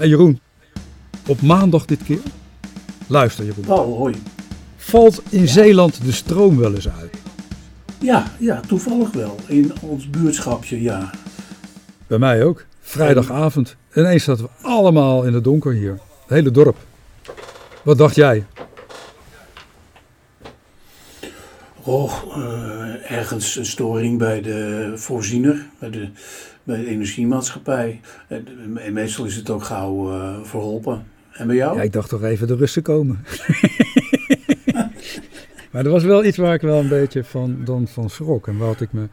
Hey Jeroen, op maandag dit keer. Luister Jeroen. Oh, hoi. Valt in Zeeland de stroom wel eens uit? Ja, ja, toevallig wel. In ons buurtschapje, ja. Bij mij ook. Vrijdagavond. Ineens zaten we allemaal in het donker hier. Het hele dorp. Wat dacht jij? Oh, ergens een storing bij de voorziener, bij de, bij de energiemaatschappij. Eh, En meestal is het ook gauw eh, verholpen. En bij jou? Ja, ik dacht toch even de rust te komen. maar er was wel iets waar ik wel een beetje van, dan van schrok. En wat ik me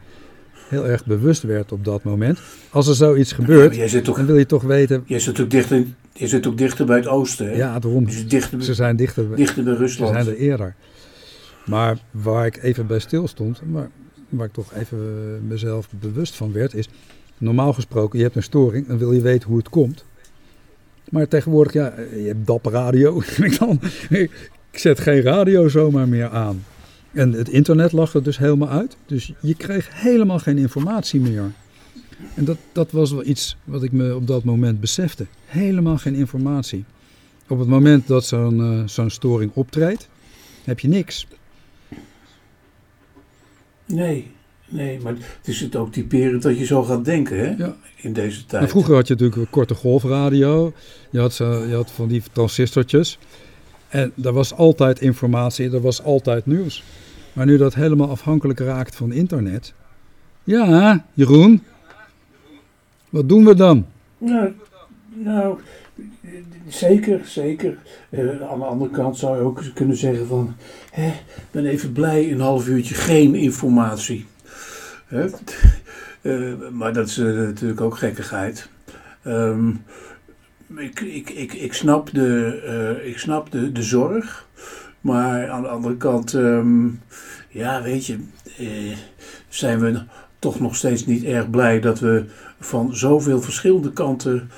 heel erg bewust werd op dat moment. Als er zoiets gebeurt, jij toch, dan wil je toch weten... jij, zit ook dichter, jij zit ook dichter bij het oosten, hè? Ja, daarom. Je zit dichter, Ze zijn dichter, dichter bij ze Rusland. zijn er eerder. Maar waar ik even bij stil stond, maar waar ik toch even eh, mezelf bewust van werd, is... Normaal gesproken, je hebt een storing, dan wil je weten hoe het komt. Maar tegenwoordig, ja, je hebt DAP radio. ik, zet geen radio zomaar meer aan. En het internet lag er dus helemaal uit. Dus je kreeg helemaal geen informatie meer. En dat, dat was wel iets wat ik me op dat moment besefte. Helemaal geen informatie. Op het moment dat zo'n eh, zo'n storing optreedt, heb je niks. Nee, nee, maar het is het ook typerend dat je zo gaat denken, hè? Ja. In deze tijd. Maar vroeger had je natuurlijk een korte golfradio. Je had, zo- je had van die transistortjes. En er was altijd informatie, er was altijd nieuws. Maar nu dat helemaal afhankelijk raakt van internet. Ja, Jeroen. Wat doen we dan? Nou, nou eh, zeker, zeker. Eh, aan de andere kant zou je ook kunnen zeggen van... Hè, ik ben even blij, een half uurtje geen informatie. Eh, maar dat is eh, natuurlijk ook gekkigheid. Ehm, ik, ik, ik, ik snap, de, eh, ik snap de, de zorg. Maar aan de andere kant, ehm, ja, weet je, zijn we toch nog steeds niet erg blij dat we van zoveel verschillende kanten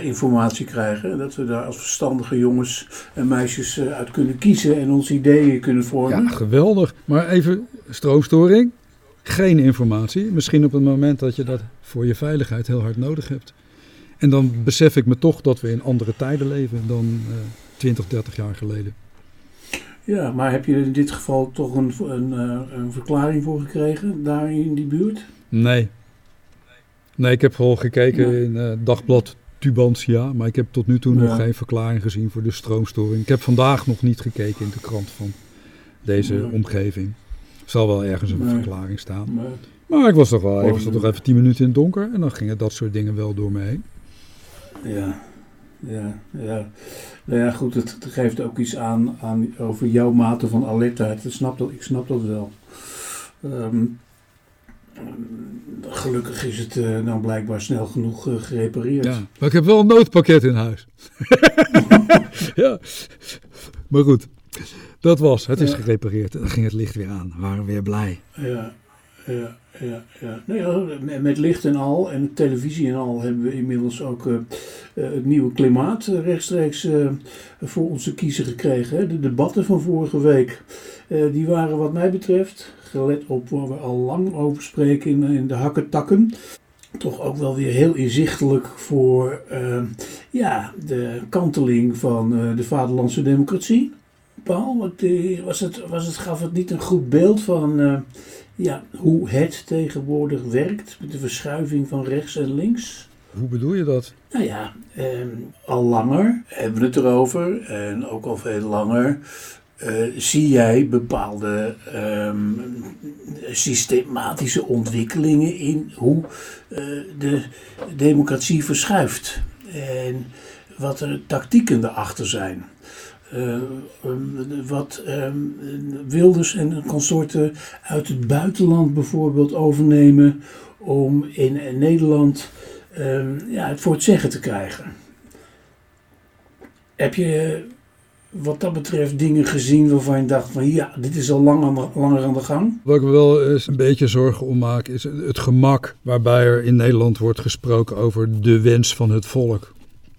informatie krijgen. En dat we daar als verstandige jongens en meisjes uit kunnen kiezen en onze ideeën kunnen vormen. Ja, geweldig. Maar even stroomstoring. Geen informatie. Misschien op het moment dat je dat voor je veiligheid heel hard nodig hebt. En dan besef ik me toch dat we in andere tijden leven dan eh 20, 30 jaar geleden. Ja, maar heb je in dit geval toch een, een, eh, een verklaring voor gekregen daar in die buurt? Nee. Nee, ik heb gewoon gekeken in eh, dagblad Tubantia, maar ik heb tot nu toe nog geen verklaring gezien voor de stroomstoring. Ik heb vandaag nog niet gekeken in de krant van deze omgeving. Zal wel ergens een Nee. verklaring staan. Maar, Maar ik was toch wel even, zat toch even 10 minuten in het donker en dan gingen dat soort dingen wel door me heen. ja, ja, ja. Nou ja, goed, het, geeft ook iets aan, aan over jouw mate van alertheid. Ik snap dat, ik snap dat wel. Ehm, gelukkig is het eh, nou blijkbaar snel genoeg eh, gerepareerd. Ja, maar ik heb wel een noodpakket in huis. ja, maar goed, dat was. Het is gerepareerd en dan ging het licht weer aan. We waren weer blij. Ja, ja, ja. ja. Nou ja, met- licht en al en televisie en al hebben we inmiddels ook eh, eh, het nieuwe klimaat eh, rechtstreeks voor onze kiezer gekregen. Hè. De debatten van vorige week, die waren wat mij betreft, gelet op waar we al lang over spreken in, in de hakketakken, toch ook wel weer heel inzichtelijk voor ja, de kanteling van de vaderlandse democratie. Paul, wat, eh, was het, was het, gaf het niet een goed beeld van eh, ja, hoe het tegenwoordig werkt met de verschuiving van rechts en links? Hoe bedoel je dat? Nou ja, ehm, al langer hebben we het erover en ook al veel langer eh, zie jij bepaalde ehm, systematische ontwikkelingen in hoe eh, de democratie verschuift en wat er tactieken erachter zijn. Eh, ehm, wat ehm, Wilders en consorten uit het buitenland bijvoorbeeld overnemen om in Nederland ehm, ja, het voor het zeggen te krijgen. Heb je wat dat betreft dingen gezien waarvan je dacht van ja, dit is al lang aan de, langer aan de gang? Wat ik me wel eens een beetje zorgen om maak, is het gemak waarbij er in Nederland wordt gesproken over de wens van het volk.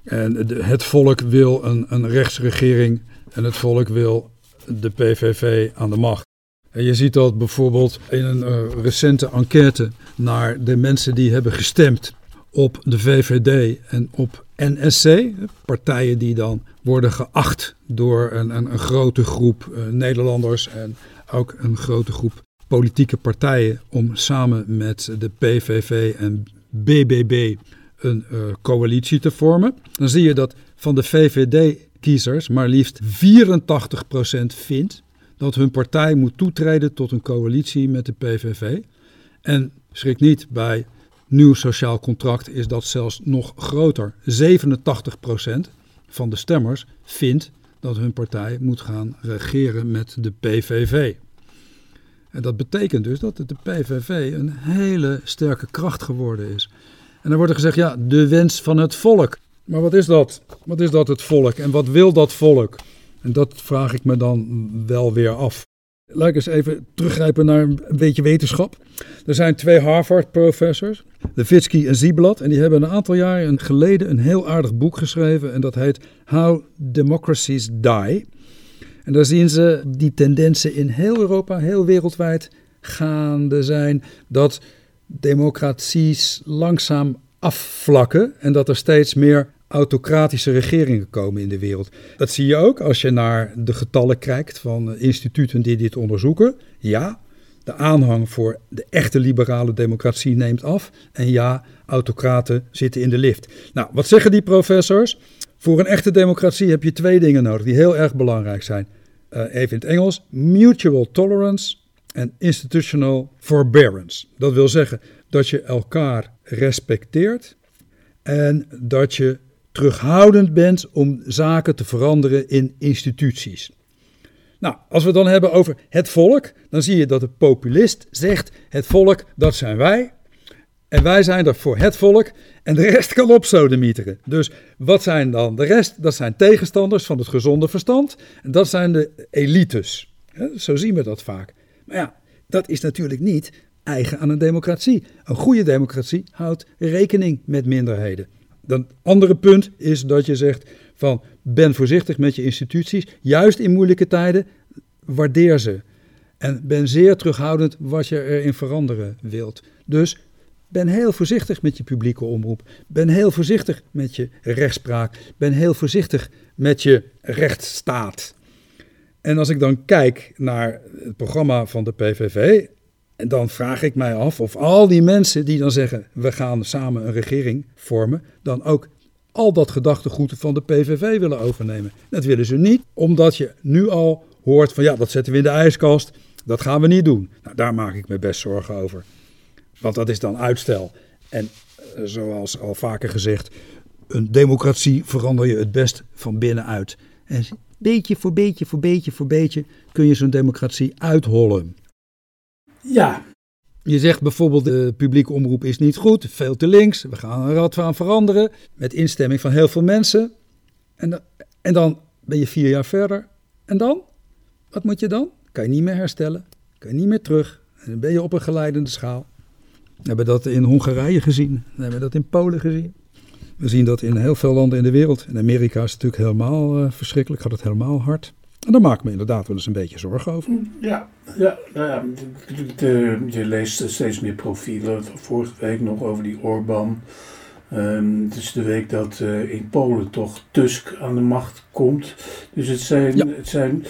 En het volk wil een, een rechtsregering en het volk wil de PVV aan de macht. En je ziet dat bijvoorbeeld in een eh, recente enquête naar de mensen die hebben gestemd op de VVD en op NSC. Partijen die dan worden geacht door een, een, een grote groep uh, Nederlanders en ook een grote groep politieke partijen om samen met de PVV en BBB een uh, coalitie te vormen. Dan zie je dat van de VVD-kiezers maar liefst 84% vindt dat hun partij moet toetreden tot een coalitie met de PVV. En schrik niet, bij nieuw sociaal contract is dat zelfs nog groter. 87% van de stemmers vindt dat hun partij moet gaan regeren met de PVV. En dat betekent dus dat de PVV een hele sterke kracht geworden is. En dan wordt er gezegd, ja, de wens van het volk. Maar wat is dat? Wat is dat het volk? En wat wil dat volk? En dat vraag ik me dan wel weer af. Laat ik eens even teruggrijpen naar een beetje wetenschap. Er zijn twee Harvard-professors, Levitsky en Ziblatt, en die hebben een aantal jaren geleden een heel aardig boek geschreven en dat heet How Democracies Die. En daar zien ze die tendensen in heel Europa, heel wereldwijd gaande zijn, dat democraties langzaam afvlakken en dat er steeds meer autocratische regeringen komen in de wereld. Dat zie je ook als je naar de getallen kijkt van instituten die dit onderzoeken. Ja, de aanhang voor de echte liberale democratie neemt af. En ja, autocraten zitten in de lift. Nou, wat zeggen die professors? Voor een echte democratie heb je twee dingen nodig die heel erg belangrijk zijn. Uh, even in het Engels: mutual tolerance en institutional forbearance. Dat wil zeggen dat je elkaar respecteert en dat je terughoudend bent om zaken te veranderen in instituties. Nou, als we het dan hebben over het volk, dan zie je dat de populist zegt: het volk, dat zijn wij. En wij zijn er voor het volk en de rest kan opsodemieteren. Dus wat zijn dan de rest? Dat zijn tegenstanders van het gezonde verstand. En dat zijn de elites. Zo zien we dat vaak. Maar ja, dat is natuurlijk niet eigen aan een democratie. Een goede democratie houdt rekening met minderheden. Dan andere punt is dat je zegt van ben voorzichtig met je instituties, juist in moeilijke tijden, waardeer ze. En ben zeer terughoudend wat je erin veranderen wilt. Dus ben heel voorzichtig met je publieke omroep. Ben heel voorzichtig met je rechtspraak. Ben heel voorzichtig met je rechtsstaat. En als ik dan kijk naar het programma van de PVV, dan vraag ik mij af of al die mensen die dan zeggen: we gaan samen een regering vormen, dan ook al dat gedachtegoed van de PVV willen overnemen. Dat willen ze niet, omdat je nu al hoort van ja, dat zetten we in de ijskast, dat gaan we niet doen. Nou, daar maak ik me best zorgen over. Want dat is dan uitstel. En eh, zoals al vaker gezegd, een democratie verander je het best van binnenuit. En beetje voor beetje voor beetje voor beetje kun je zo'n democratie uithollen. Ja. Je zegt bijvoorbeeld de publieke omroep is niet goed, veel te links, we gaan er wat aan veranderen, met instemming van heel veel mensen. En, dan, en dan ben je vier jaar verder. En dan? Wat moet je dan? Kan je niet meer herstellen, kan je niet meer terug. En dan ben je op een geleidende schaal. We hebben dat in Hongarije gezien, we hebben dat in Polen gezien. We zien dat in heel veel landen in de wereld. In Amerika is het natuurlijk helemaal uh, verschrikkelijk, gaat het helemaal hard. En daar maak ik me inderdaad wel eens een beetje zorgen over. Ja, ja, nou ja de, je leest steeds meer profielen. Vorige week nog over die Orbán. Um, het is de week dat uh, in Polen toch Tusk aan de macht komt. Dus het zijn, het zijn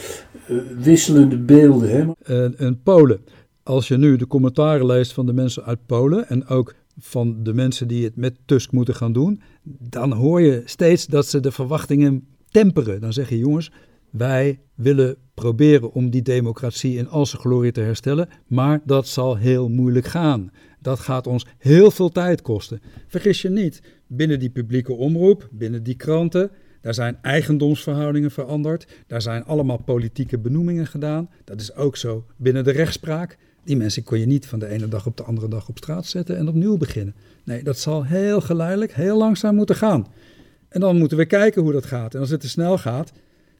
uh, wisselende beelden. Hè? En, en Polen, als je nu de commentaren leest van de mensen uit Polen en ook van de mensen die het met Tusk moeten gaan doen, dan hoor je steeds dat ze de verwachtingen temperen. Dan zeg je jongens, wij willen proberen om die democratie in al zijn glorie te herstellen, maar dat zal heel moeilijk gaan. Dat gaat ons heel veel tijd kosten. Vergis je niet, binnen die publieke omroep, binnen die kranten, daar zijn eigendomsverhoudingen veranderd, daar zijn allemaal politieke benoemingen gedaan. Dat is ook zo binnen de rechtspraak. Die mensen kon je niet van de ene dag op de andere dag op straat zetten en opnieuw beginnen. Nee, dat zal heel geleidelijk, heel langzaam moeten gaan. En dan moeten we kijken hoe dat gaat. En als het te snel gaat,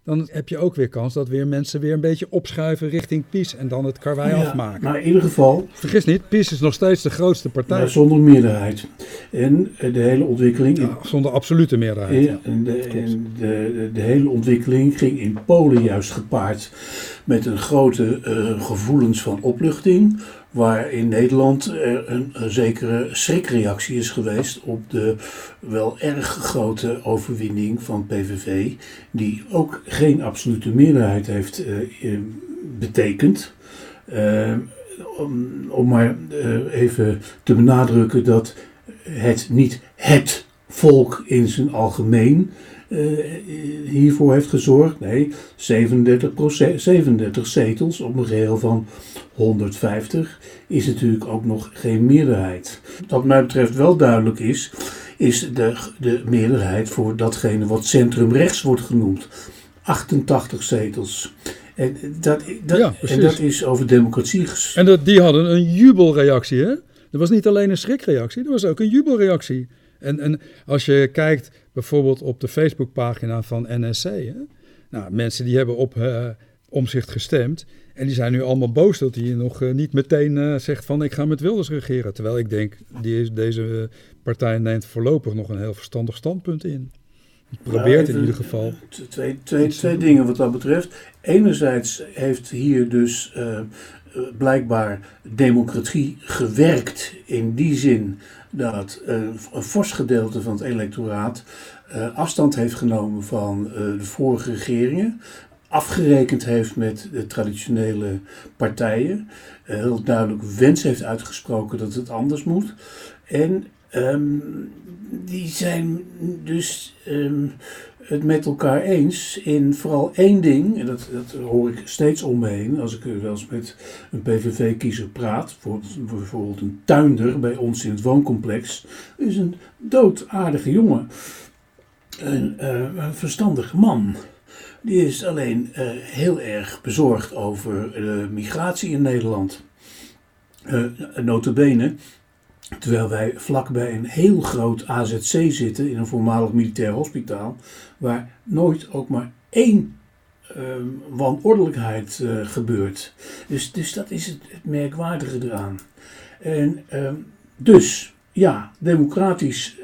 dan heb je ook weer kans dat weer mensen weer een beetje opschuiven richting PiS en dan het karwei ja, afmaken. Maar in ieder geval. Vergis niet, PiS is nog steeds de grootste partij. Maar zonder meerderheid. En eh, de hele ontwikkeling. Ja, zonder absolute meerderheid. En, en, de, en de, de, hele ontwikkeling ging in Polen juist gepaard met een grote uh, gevoelens van opluchting. Waar in Nederland er een, zekere schrikreactie is geweest op de wel erg grote overwinning van PVV, die ook geen absolute meerderheid heeft uh, betekend. Uh, om, om, maar even te benadrukken dat het niet het volk in zijn algemeen hiervoor heeft gezorgd. Nee, 37, 37 zetels op een geheel van 150 is natuurlijk ook nog geen meerderheid. Wat mij betreft wel duidelijk is, is de, de meerderheid voor datgene wat centrumrechts wordt genoemd. 88 zetels. En dat, dat, en dat is over democratie En dat, die hadden een jubelreactie, hè? Er was niet alleen een schrikreactie, er was ook een jubelreactie. En, en als je kijkt bijvoorbeeld op de Facebookpagina van NSC, hè? Nou, mensen die hebben op uh, omzicht gestemd. En die zijn nu allemaal boos dat hij nog uh, niet meteen uh, zegt van ik ga met Wilders regeren. Terwijl ik denk, die is, deze partij neemt voorlopig nog een heel verstandig standpunt in. Probeert in ieder geval. Twee, twee, twee dingen wat dat betreft. Enerzijds heeft hier dus uh, blijkbaar democratie gewerkt in die zin dat een fors gedeelte van het electoraat afstand heeft genomen van de vorige regeringen afgerekend heeft met de traditionele partijen. Uh, heel duidelijk wens heeft uitgesproken dat het anders moet. En um, die zijn dus um, het met elkaar eens in vooral één ding. En dat, dat hoor ik steeds om me heen als ik wel eens met een PVV-kiezer praat. Bijvoorbeeld een tuinder bij ons in het wooncomplex. is een doodaardige jongen. Een, uh, een verstandige man. Die is alleen uh, heel erg bezorgd over de migratie in Nederland. Uh, notabene, terwijl wij vlakbij een heel groot AZC zitten in een voormalig militair hospitaal, waar nooit ook maar één uh, wanordelijkheid gebeurt. Dus, dus dat is het, merkwaardige eraan. En uh, dus, ja, democratisch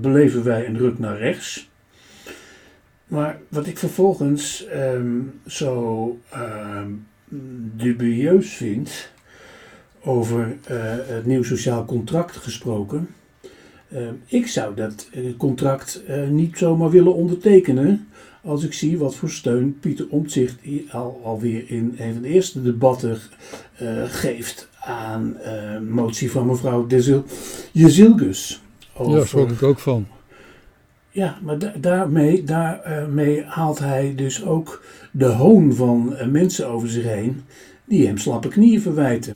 beleven wij een ruk naar rechts. Maar wat ik vervolgens um, zo um, dubieus vind, over uh, het nieuw sociaal contract gesproken. Uh, ik zou dat uh, contract uh, niet zomaar willen ondertekenen als ik zie wat voor steun Pieter Omtzigt al, alweer in een van de eerste debatten geeft aan motie van mevrouw Desil Jezilgus. Ja, daar schrok ik ook van. Ja, maar da daarmee, daarmee haalt hij dus ook de hoon van eh, mensen over zich heen die hem slappe knieën verwijten.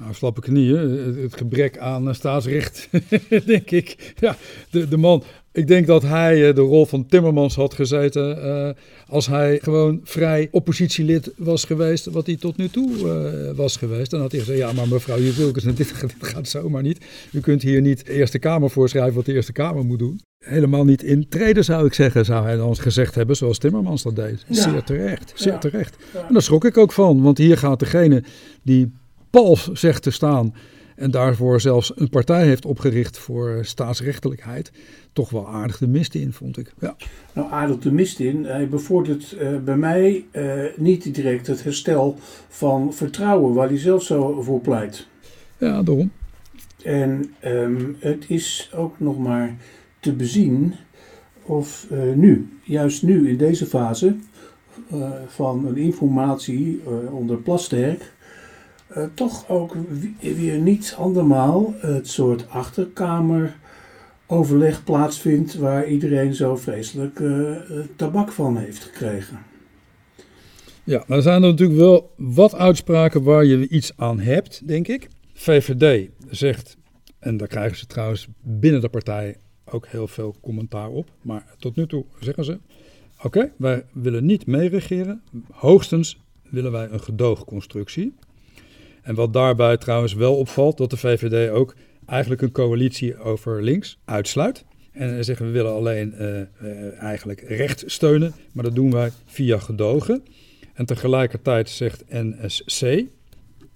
Nou, slappe knieën, het gebrek aan staatsrecht, denk ik. Ja, de, de man, ik denk dat hij eh, de rol van Timmermans had gezeten uh, als hij gewoon vrij oppositielid was geweest, wat hij tot nu toe uh, was geweest. Dan had hij gezegd, ja maar mevrouw Jezilkes, dit, dit gaat zomaar niet. U kunt hier niet de Eerste Kamer voorschrijven wat de Eerste Kamer moet doen helemaal niet intreden, zou ik zeggen, zou hij dan gezegd hebben, zoals Timmermans dat deed. Zeer terecht, zeer terecht. En daar schrok ik ook van, want hier gaat degene die pals zegt te staan en daarvoor zelfs een partij heeft opgericht voor staatsrechtelijkheid, toch wel aardig de mist in, vond ik. Ja. Nou, aardig de mist in. Hij bevordert uh, bij mij uh, niet direct het herstel van vertrouwen, waar hij zelf zo voor pleit. Ja, daarom. En um, het is ook nog maar te bezien of uh, nu, juist nu in deze fase van een informatie onder Plasterk, toch ook weer niet andermaal het soort achterkameroverleg plaatsvindt waar iedereen zo vreselijk tabak van heeft gekregen. Ja, maar er zijn er natuurlijk wel wat uitspraken waar je iets aan hebt, denk ik. VVD zegt, en daar krijgen ze trouwens binnen de partij ook heel veel commentaar op. Maar tot nu toe zeggen ze: oké, wij willen niet meeregeren. Hoogstens willen wij een gedoogconstructie. En wat daarbij trouwens wel opvalt, dat de VVD ook eigenlijk een coalitie over links uitsluit. En zeggen we willen alleen uh, uh, eigenlijk recht steunen, maar dat doen wij via gedogen. En tegelijkertijd zegt NSC,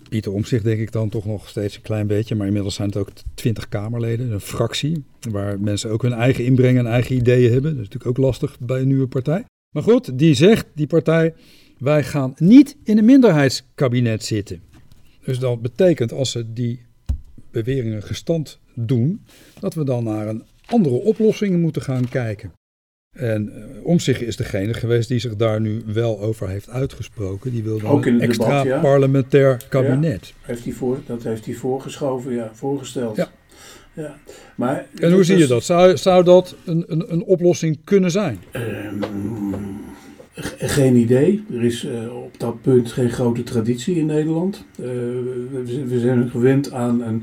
Pieter Omzicht denk ik dan toch nog steeds een klein beetje. Maar inmiddels zijn het ook twintig Kamerleden, een fractie. Waar mensen ook hun eigen inbreng en eigen ideeën hebben. Dat is natuurlijk ook lastig bij een nieuwe partij. Maar goed, die zegt, die partij, wij gaan niet in een minderheidskabinet zitten. Dus dat betekent als ze die beweringen gestand doen, dat we dan naar een andere oplossing moeten gaan kijken. En uh, Omtzigt is degene geweest die zich daar nu wel over heeft uitgesproken. Die wil dan een extra debat, ja. parlementair kabinet. Ja, heeft hij voor, dat heeft hij voorgeschoven, ja, voorgesteld. Ja. Ja. Maar, en hoe zie je dat? Zou, zou dat een, een, een oplossing kunnen zijn? Um, geen idee. Er is uh, op dat punt geen grote traditie in Nederland. Uh, we, we, zijn gewend aan, een,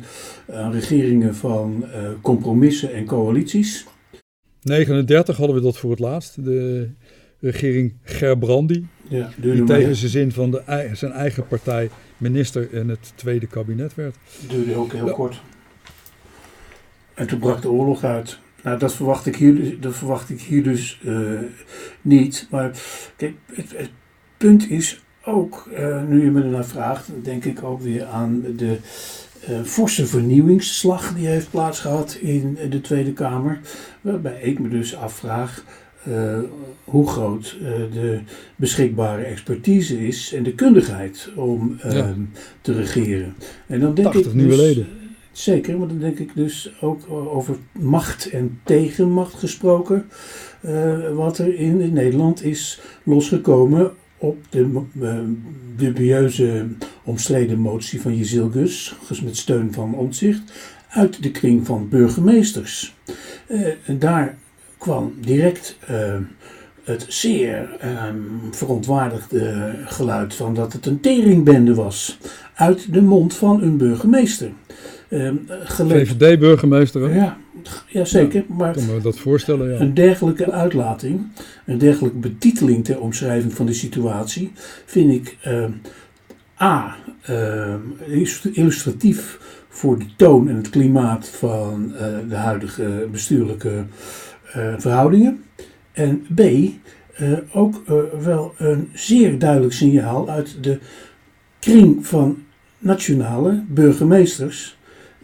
aan regeringen van uh, compromissen en coalities. 39 hadden we dat voor het laatst. De regering Gerbrandi. Ja, die tegen zijn zin van de, zijn eigen partij minister in het tweede kabinet werd. Duurde ook heel kort. En toen brak de oorlog uit. Nou, dat verwacht ik hier, dus- dat verwacht ik hier dus uh, niet. Maar kijk, het, het punt is ook, uh, nu je me ernaar vraagt, denk ik ook weer aan de uh, forse vernieuwingsslag die heeft plaatsgehad in de Tweede Kamer. Waarbij ik me dus afvraag uh, hoe groot uh, de beschikbare expertise is en de kundigheid om uh, ja. te regeren. En dan denk 80 ik nieuwe dus, leden. Zeker, maar dan denk ik dus ook over macht en tegenmacht gesproken. wat er in Nederland is losgekomen op de uh, dubieuze omstreden motie van Jezilgus, met steun van Omtzigt, uit de kring van burgemeesters. En daar kwam direct het zeer verontwaardigde geluid van dat het een teringbende was uit de mond van een burgemeester. VVD-burgemeester? Ja, ja, zeker. Ja, maar kan me dat voorstellen, ja. een dergelijke uitlating, een dergelijke betiteling ter omschrijving van de situatie, vind ik uh, A. Uh, illustratief voor de toon en het klimaat van uh, de huidige bestuurlijke verhoudingen. En B. ook wel een zeer duidelijk signaal uit de kring van nationale burgemeesters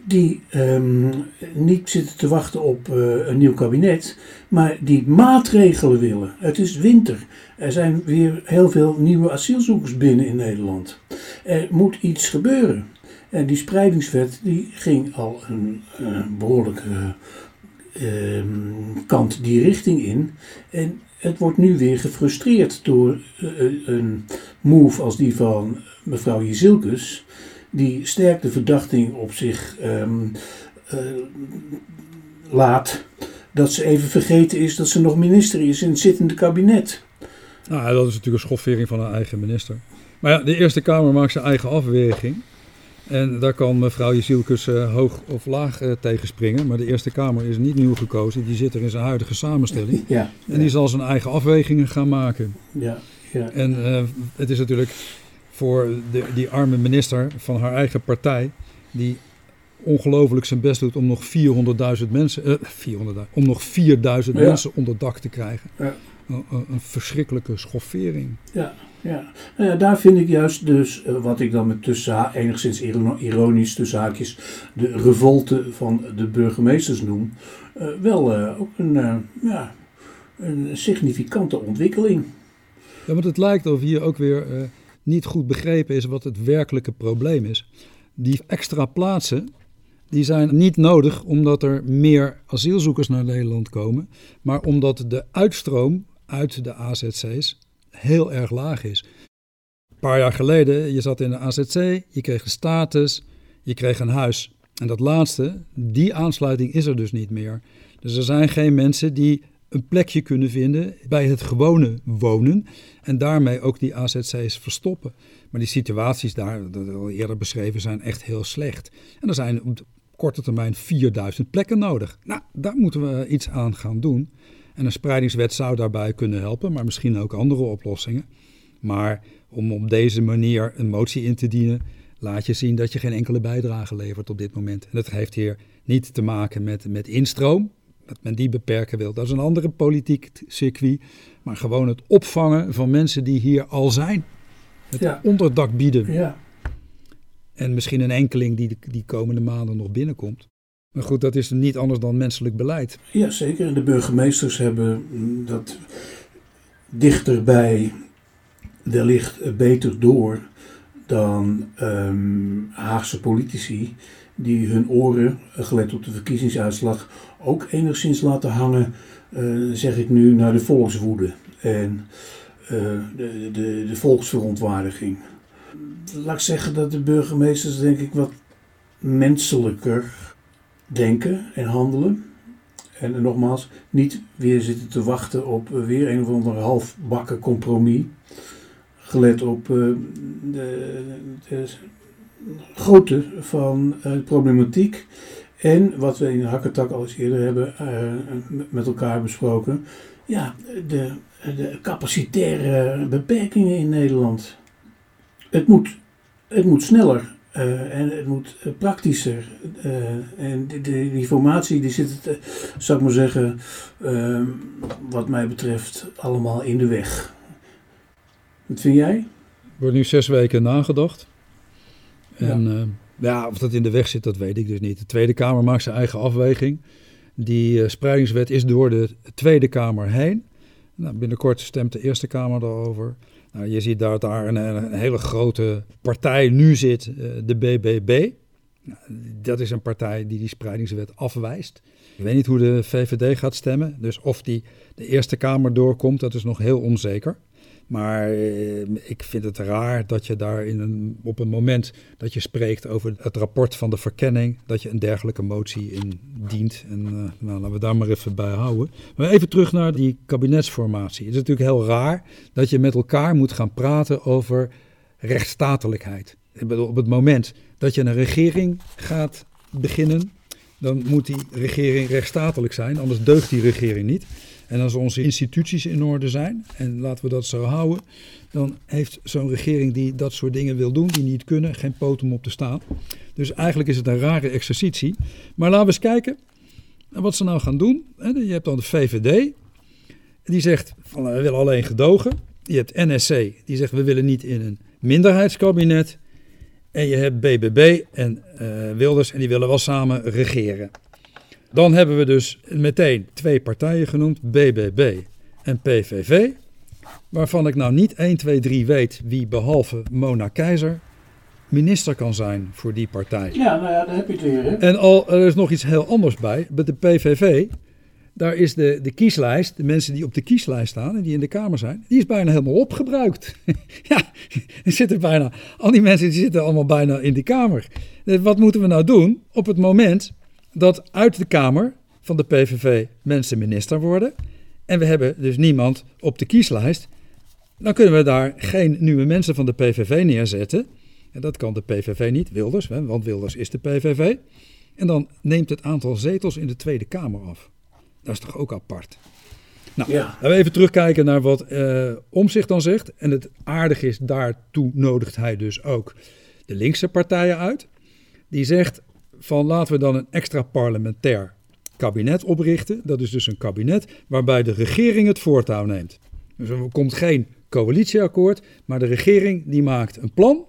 die um, niet zitten te wachten op uh, een nieuw kabinet, maar die maatregelen willen. Het is winter. Er zijn weer heel veel nieuwe asielzoekers binnen in Nederland. Er moet iets gebeuren. En die spreidingswet die ging al een, een behoorlijke uh, kant die richting in. En het wordt nu weer gefrustreerd door uh, een move als die van mevrouw Jezilkus die sterk de verdachting op zich um, uh, laat dat ze even vergeten is dat ze nog minister is in het zittende kabinet. Nou, dat is natuurlijk een schoffering van haar eigen minister. Maar ja, de Eerste Kamer maakt zijn eigen afweging. En daar kan mevrouw Jezielkus uh, hoog of laag uh, tegen springen. Maar de Eerste Kamer is niet nieuw gekozen. Die zit er in zijn huidige samenstelling. Ja, en die zal zijn eigen afwegingen gaan maken. Ja, ja. En uh, het is natuurlijk voor de, die arme minister van haar eigen partij, die ongelooflijk zijn best doet om nog 400.000 mensen, uh, 400, om nog 4000 ja. mensen onder dak te krijgen. Ja. Een, een, verschrikkelijke schoffering. Ja, ja. Nou ja, daar vind ik juist dus, uh, wat ik dan met tussen enigszins ironisch tussen haakjes, de revolte van de burgemeesters noem, uh, wel ook een, ja, een significante ontwikkeling. Ja, want het lijkt of hier ook weer niet goed begrepen is wat het werkelijke probleem is. Die extra plaatsen die zijn niet nodig omdat er meer asielzoekers naar Nederland komen, maar omdat de uitstroom uit de AZC's heel erg laag is. Een paar jaar geleden, je zat in de AZC, je kreeg een status, je kreeg een huis. En dat laatste, die aansluiting is er dus niet meer. Dus er zijn geen mensen die een plekje kunnen vinden bij het gewone wonen en daarmee ook die AZC's verstoppen. Maar die situaties daar, dat al eerder beschreven, zijn echt heel slecht. En er zijn op korte termijn 4000 plekken nodig. Nou, daar moeten we iets aan gaan doen. En een spreidingswet zou daarbij kunnen helpen, maar misschien ook andere oplossingen. Maar om op deze manier een motie in te dienen, laat je zien dat je geen enkele bijdrage levert op dit moment. En dat heeft hier niet te maken met, met instroom, dat men die beperken wil. Dat is een andere politiek circuit. Maar gewoon het opvangen van mensen die hier al zijn. Het Ja. onderdak bieden. Ja, En misschien een enkeling die die komende maanden nog binnenkomt. Maar goed, dat is niet anders dan menselijk beleid. ja, zeker. En de burgemeesters hebben mm, dat dichterbij wellicht beter door dan ehm, Haagse politici die hun oren, gelet op de verkiezingsuitslag, ook enigszins laten hangen, uh, zeg ik nu, naar de volkswoede en uh, de, de, de volksverontwaardiging. Laat ik zeggen dat de burgemeesters, denk ik, wat menselijker denken en handelen. En nogmaals, niet weer zitten te wachten op weer een of ander halfbakken compromis. Gelet op de, de, grootte van uh, de problematiek. En wat we in Hakketak al eens eerder hebben uh, met elkaar besproken. Ja, de, de capacitaire beperkingen in Nederland. Het moet, het moet sneller. Uh, en het moet praktischer. En de, de, informatie die zit, zou ik maar zeggen, wat mij betreft, allemaal in de weg. Wat vind jij? Wordt nu zes weken nagedacht. En ja. ja. of dat in de weg zit, dat weet ik dus niet. De Tweede Kamer maakt zijn eigen afweging. Die spreidingswet is door de Tweede Kamer heen. Nou, binnenkort stemt de Eerste Kamer daarover. Nou, je ziet dat daar een, een, hele grote partij nu zit, uh, de BBB. Nou, dat is een partij die die spreidingswet afwijst. Ik weet niet hoe de VVD gaat stemmen. Dus of die de Eerste Kamer doorkomt, dat is nog heel onzeker. Maar eh, ik vind het raar dat je daar in een, op een moment dat je spreekt over het rapport van de verkenning, dat je een dergelijke motie indient. En uh, nou, laten we daar maar even bij houden. Maar even terug naar die kabinetsformatie. Het is natuurlijk heel raar dat je met elkaar moet gaan praten over rechtsstatelijkheid. Ik bedoel, op het moment dat je een regering gaat beginnen, dan moet die regering rechtsstatelijk zijn, anders deugt die regering niet. En als onze instituties in orde zijn, en laten we dat zo houden, dan heeft zo'n regering die dat soort dingen wil doen, die niet kunnen, geen poot om op te staan. Dus eigenlijk is het een rare exercitie. Maar laten we eens kijken wat ze nou gaan doen. Je hebt dan de VVD, die zegt van we willen alleen gedogen. Je hebt NSC, die zegt we willen niet in een minderheidskabinet. En je hebt BBB en uh, Wilders en die willen wel samen regeren. Dan hebben we dus meteen twee partijen genoemd, BBB en PVV. Waarvan ik nou niet 1, 2, 3 weet wie behalve Mona Keizer minister kan zijn voor die partij. Ja, nou ja, daar heb je het weer. Hè? En al, er is nog iets heel anders bij. Bij de PVV, daar is de, de kieslijst, de mensen die op de kieslijst staan en die in de Kamer zijn, die is bijna helemaal opgebruikt. ja, er zitten bijna, al die mensen die zitten allemaal bijna in de Kamer. Wat moeten we nou doen op het moment dat uit de Kamer van de PVV mensen minister worden. En we hebben dus niemand op de kieslijst. Dan kunnen we daar geen nieuwe mensen van de PVV neerzetten. En dat kan de PVV niet, Wilders, want Wilders is de PVV. En dan neemt het aantal zetels in de Tweede Kamer af. Dat is toch ook apart. Nou, ja. laten we even terugkijken naar wat uh, Omzicht dan zegt. En het aardige is, daartoe nodigt hij dus ook de linkse partijen uit. Die zegt, van laten we dan een extra parlementair kabinet oprichten. Dat is dus een kabinet waarbij de regering het voortouw neemt. Dus er komt geen coalitieakkoord, maar de regering die maakt een plan.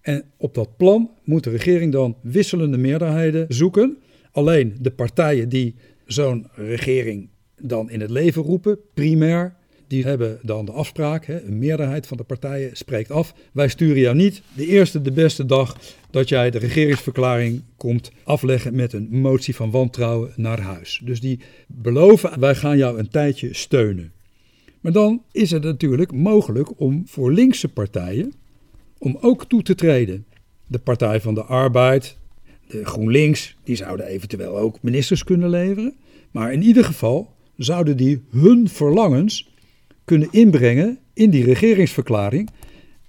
En op dat plan moet de regering dan wisselende meerderheden zoeken. Alleen de partijen die zo'n regering dan in het leven roepen, primair, die hebben dan de afspraak, hè, een meerderheid van de partijen spreekt af. Wij sturen jou niet de eerste, de beste dag dat jij de regeringsverklaring komt afleggen met een motie van wantrouwen naar huis. Dus die beloven, wij gaan jou een tijdje steunen. Maar dan is het natuurlijk mogelijk om voor linkse partijen om ook toe te treden. De Partij van de Arbeid, de GroenLinks, die zouden eventueel ook ministers kunnen leveren. Maar in ieder geval zouden die hun verlangens kunnen inbrengen in die regeringsverklaring.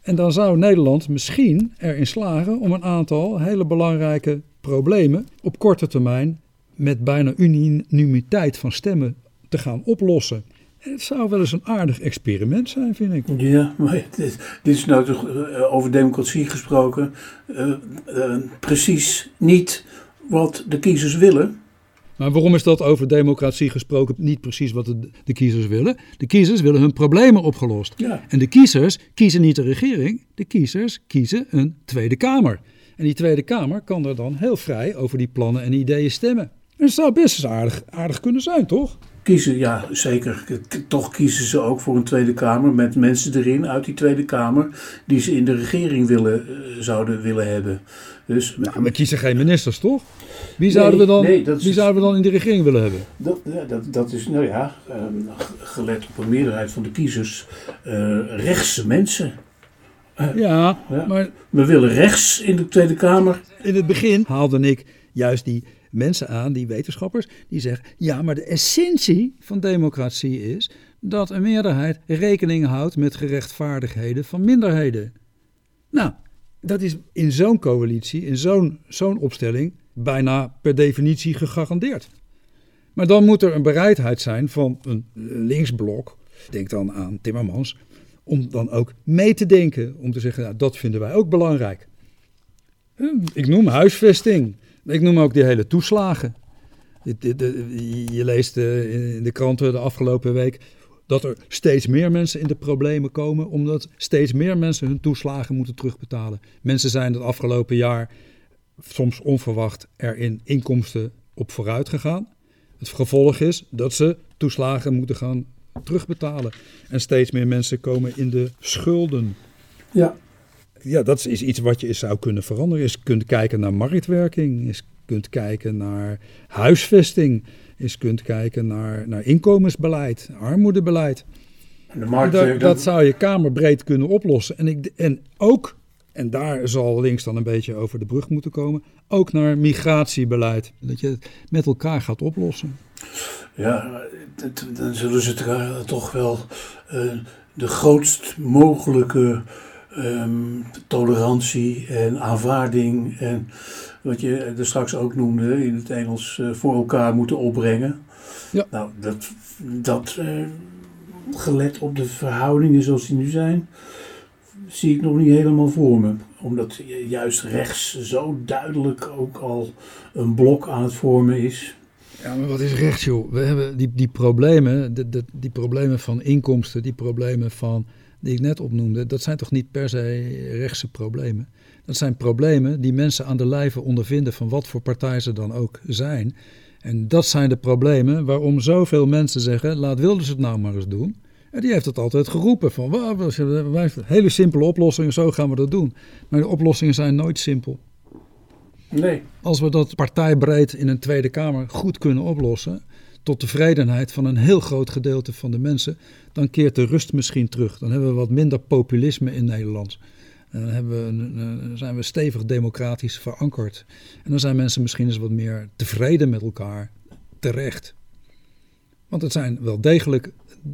En dan zou Nederland misschien erin slagen om een aantal hele belangrijke problemen op korte termijn met bijna unanimiteit van stemmen te gaan oplossen. Het zou wel eens een aardig experiment zijn, vind ik. Ja, maar dit, dit is nou toch uh, over democratie gesproken. Uh, uh, precies niet wat de kiezers willen. Maar waarom is dat over democratie gesproken niet precies wat de, de kiezers willen? De kiezers willen hun problemen opgelost. Ja. En de kiezers kiezen niet de regering, de kiezers kiezen een Tweede Kamer. En die Tweede Kamer kan er dan heel vrij over die plannen en ideeën stemmen. En het zou best eens aardig, aardig kunnen zijn, toch? Kiezen, ja zeker. Toch kiezen ze ook voor een Tweede Kamer met mensen erin uit die Tweede Kamer die ze in de regering willen, eh, zouden willen hebben. Dus, we kiezen geen ministers, toch? Wie zouden, we, dan, wie zouden we dan in de regering willen hebben? Dat, dat, dat is, nou ja, um, gelet op een meerderheid van de kiezers, uh, rechtse mensen. Uh, ja, ja, maar... We willen rechts in de Tweede Kamer. In het begin haalde ik juist die mensen aan, die wetenschappers, die zeggen: ja, maar de essentie van democratie is dat een meerderheid rekening houdt met gerechtvaardigheden van minderheden. Nou, dat is in zo'n coalitie, in zo'n zo'n opstelling, bijna per definitie gegarandeerd. Maar dan moet er een bereidheid zijn van een linksblok, denk dan aan Timmermans, om dan ook mee te denken. Om te zeggen, nou, dat vinden wij ook belangrijk. Ik noem huisvesting. Ik noem ook die hele toeslagen. Je leest eh, in de kranten de afgelopen week dat er steeds meer mensen in de problemen komen, omdat steeds meer mensen hun toeslagen moeten terugbetalen. Mensen zijn het afgelopen jaar soms onverwacht er in inkomsten op vooruit gegaan. Het gevolg is dat ze toeslagen moeten gaan terugbetalen. En steeds meer mensen komen in de schulden. Ja ja, dat is iets wat je zou kunnen veranderen. Je kunt kijken naar marktwerking, je kunt kijken naar huisvesting, je kunt kijken naar, naar inkomensbeleid, armoedebeleid. De markt, dat, dat zou je kamerbreed kunnen oplossen. En, ik, en ook, en daar zal links dan een beetje over de brug moeten komen, ook naar migratiebeleid. Dat je het met elkaar gaat oplossen. Ja, dan zullen ze toch wel uh, de grootst mogelijke um, tolerantie en aanvaarding en wat je er straks ook noemde in het Engels uh, voor elkaar moeten opbrengen. Ja. Nou, dat, dat uh, gelet op de verhoudingen zoals die nu zijn, zie ik nog niet helemaal voor me. Omdat juist rechts zo duidelijk ook al een blok aan het vormen is. Ja, maar wat is rechts, joh? We hebben die, die problemen, de, de, die problemen van inkomsten, die problemen van die ik net opnoemde, dat zijn toch niet per se rechtse problemen. Dat zijn problemen die mensen aan de lijve ondervinden van wat voor partij ze dan ook zijn. En dat zijn de problemen waarom zoveel mensen zeggen, laat Wilders het nou maar eens doen. En die heeft het altijd geroepen van, wij, hele simpele oplossingen, zo gaan we dat doen. Maar de oplossingen zijn nooit simpel. Nee. Als we dat partijbreed in een Tweede Kamer goed kunnen oplossen, tot tevredenheid van een heel groot gedeelte van de mensen, dan keert de rust misschien terug. Dan hebben we wat minder populisme in Nederland. En dan hebben we zijn we stevig democratisch verankerd. En dan zijn mensen misschien eens wat meer tevreden met elkaar, terecht. Want het zijn wel degelijk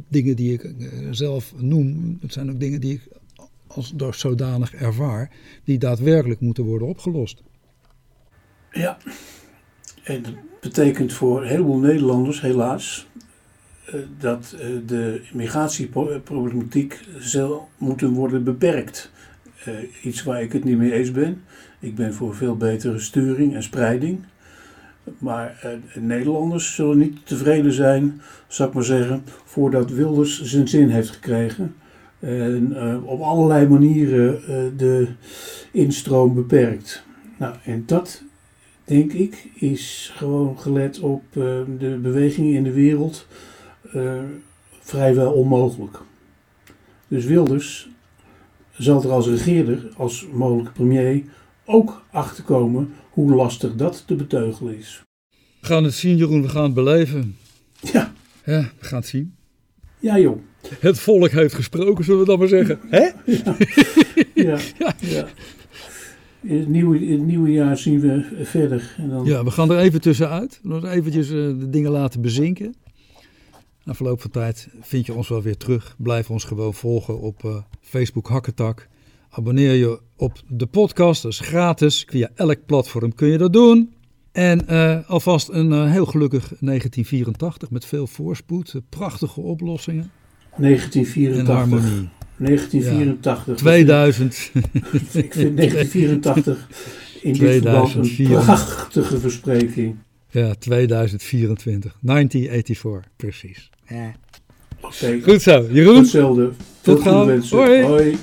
dingen die ik eh, zelf noem. Het zijn ook dingen die ik als zodanig ervaar, die daadwerkelijk moeten worden opgelost. Ja, en betekent voor een heleboel Nederlanders helaas eh, dat eh, de migratieproblematiek zal moeten worden beperkt. Eh, iets waar ik het niet mee eens ben. Ik ben voor veel betere sturing en spreiding. Maar Nederlanders zullen niet tevreden zijn, zou ik maar zeggen, voordat Wilders zijn zin heeft gekregen. En op allerlei manieren de instroom beperkt. Nou, en dat denk ik, is gewoon gelet op uh, de bewegingen in de wereld uh, vrijwel onmogelijk. Dus Wilders zal er als regeerder, als mogelijke premier, ook achterkomen hoe lastig dat te beteugelen is. We gaan het zien, Jeroen, we gaan het beleven. Ja. Ja, we gaan het zien. Ja, joh. Het volk heeft gesproken, zullen we dan maar zeggen. Hè? Ja. ja. ja. ja in het nieuwe, in het nieuwe jaar zien we verder. En dan... Ja, we gaan er even tussenuit. Nog eventjes uh, de dingen laten bezinken. Na verloop van tijd vind je ons wel weer terug. Blijf ons gewoon volgen op uh, Facebook Hakketak. Abonneer je op de podcast, dat is gratis. Via elk platform kun je dat doen. En uh, alvast een heel gelukkig 1984 met veel voorspoed, prachtige oplossingen. 1984. En harmonie. 1984. 2000. Ik vind 1984 in dit verband een prachtige verspreking. Ja, 2024. 1984, precies. Ja. Okay. Goed zo, Jeroen. Hetzelfde. Tot gauw. Hoi. Hoi.